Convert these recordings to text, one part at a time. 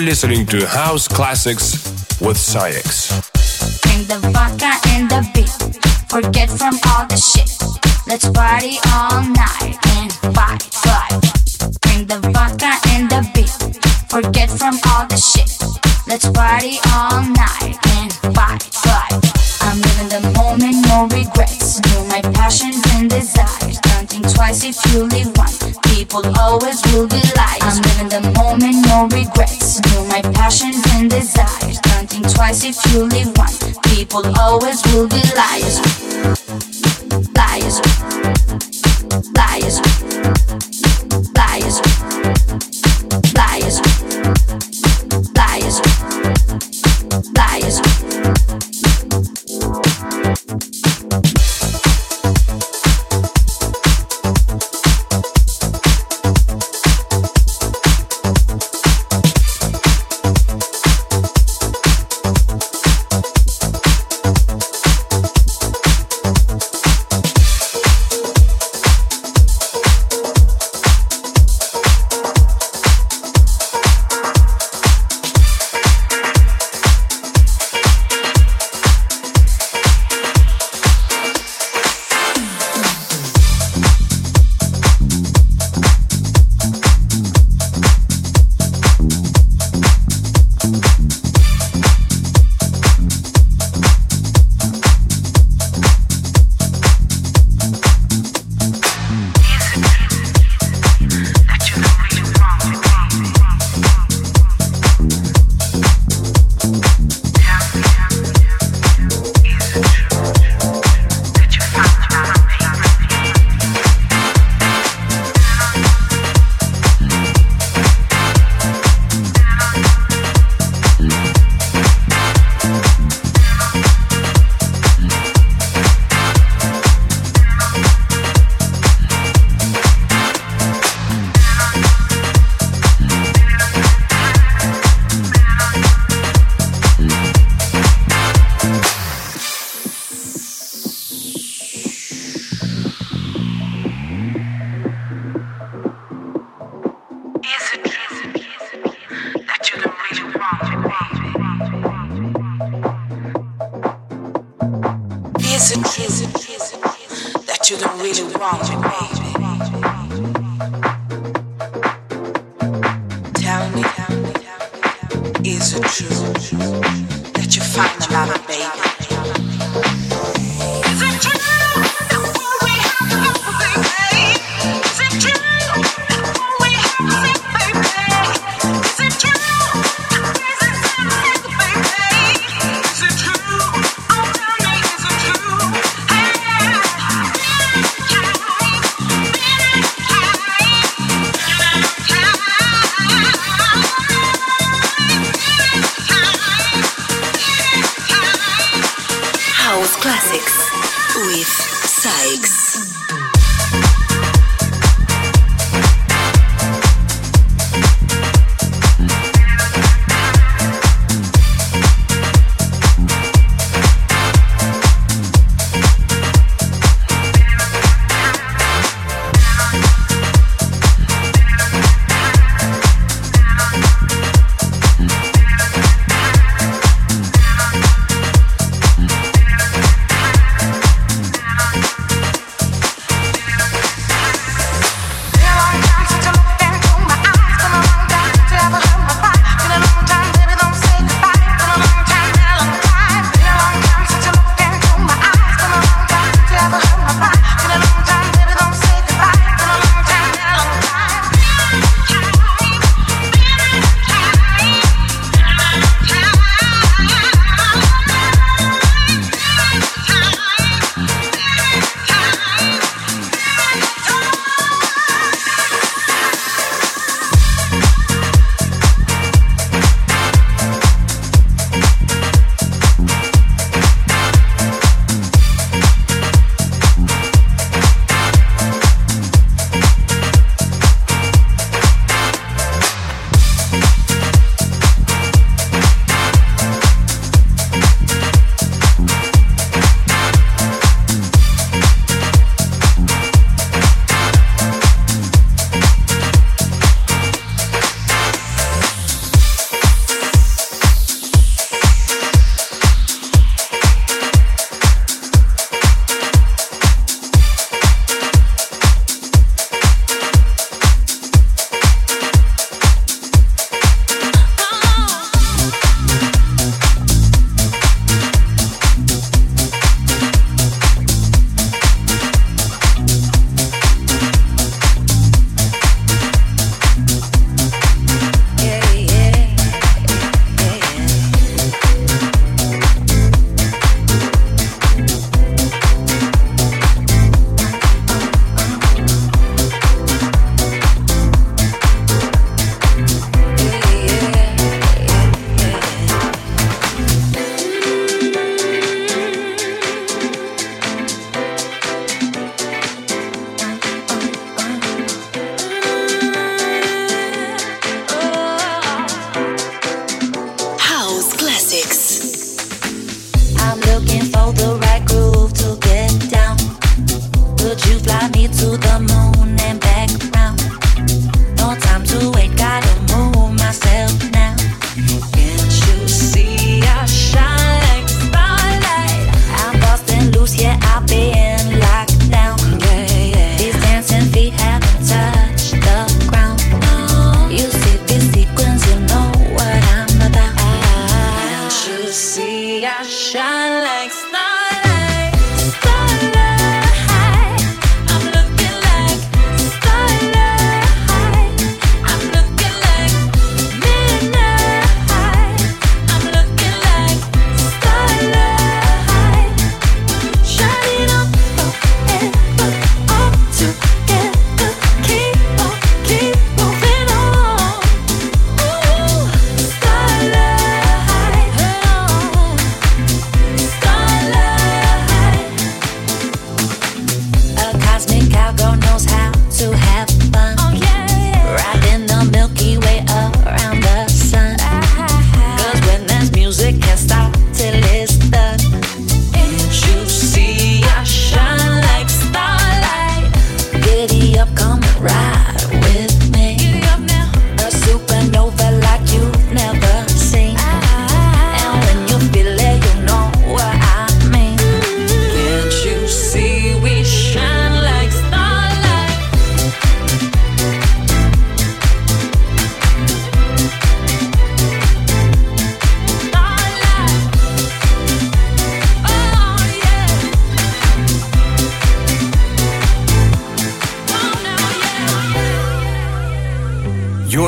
Listening to House Classics with SAIX. Bring the vodka and the beat. Forget from all the shit. Let's party all night and fight, fight. Bring the vodka and the beat. Forget from all the shit. Let's party all night and fight, fight. I'm living the moment, no regrets. Know my passions and desires. Twice if you live one. People always will be liars. I'm living the moment, no regrets. Know my passions and desires. Don't think twice if you live one. People always will be liars. liars. Liars. Liars. Liars. Liars. Liars. Liars.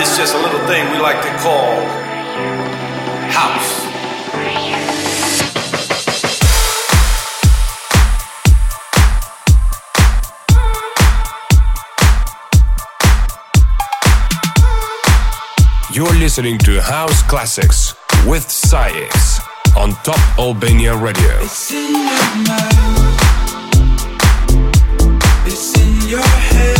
Is just a little thing we like to call house. You're listening to House Classics with SAIX on Top Albania Radio. It's in your mind. It's in your head.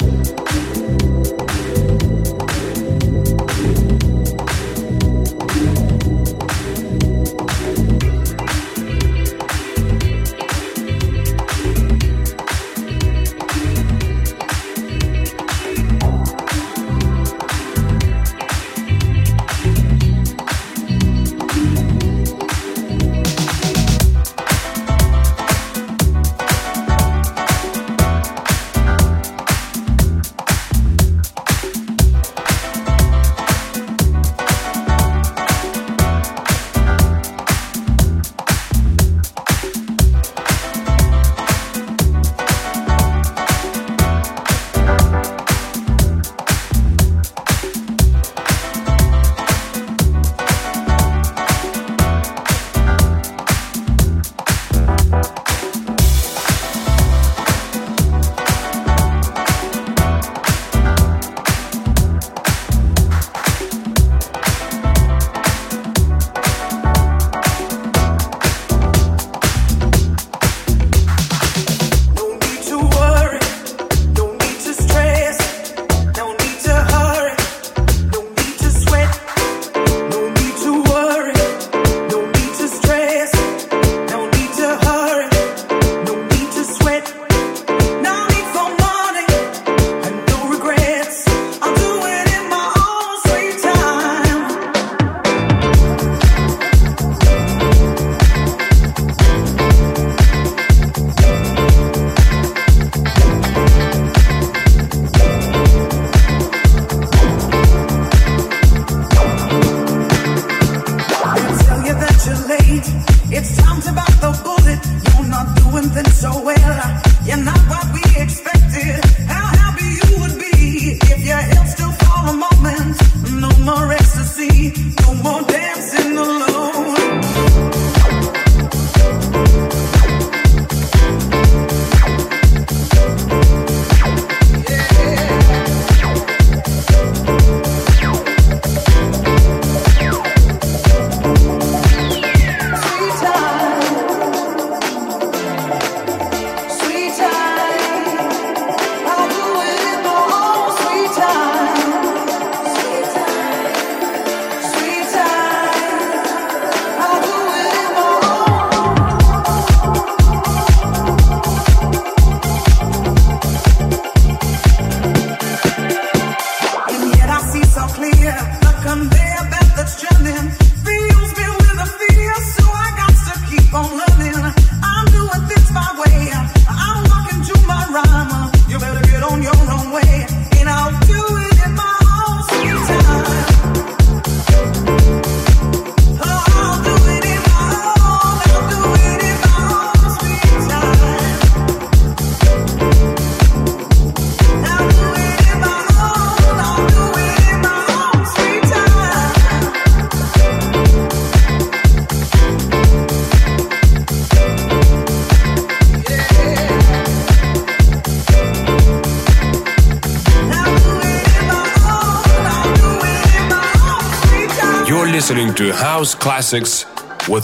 To House Classics with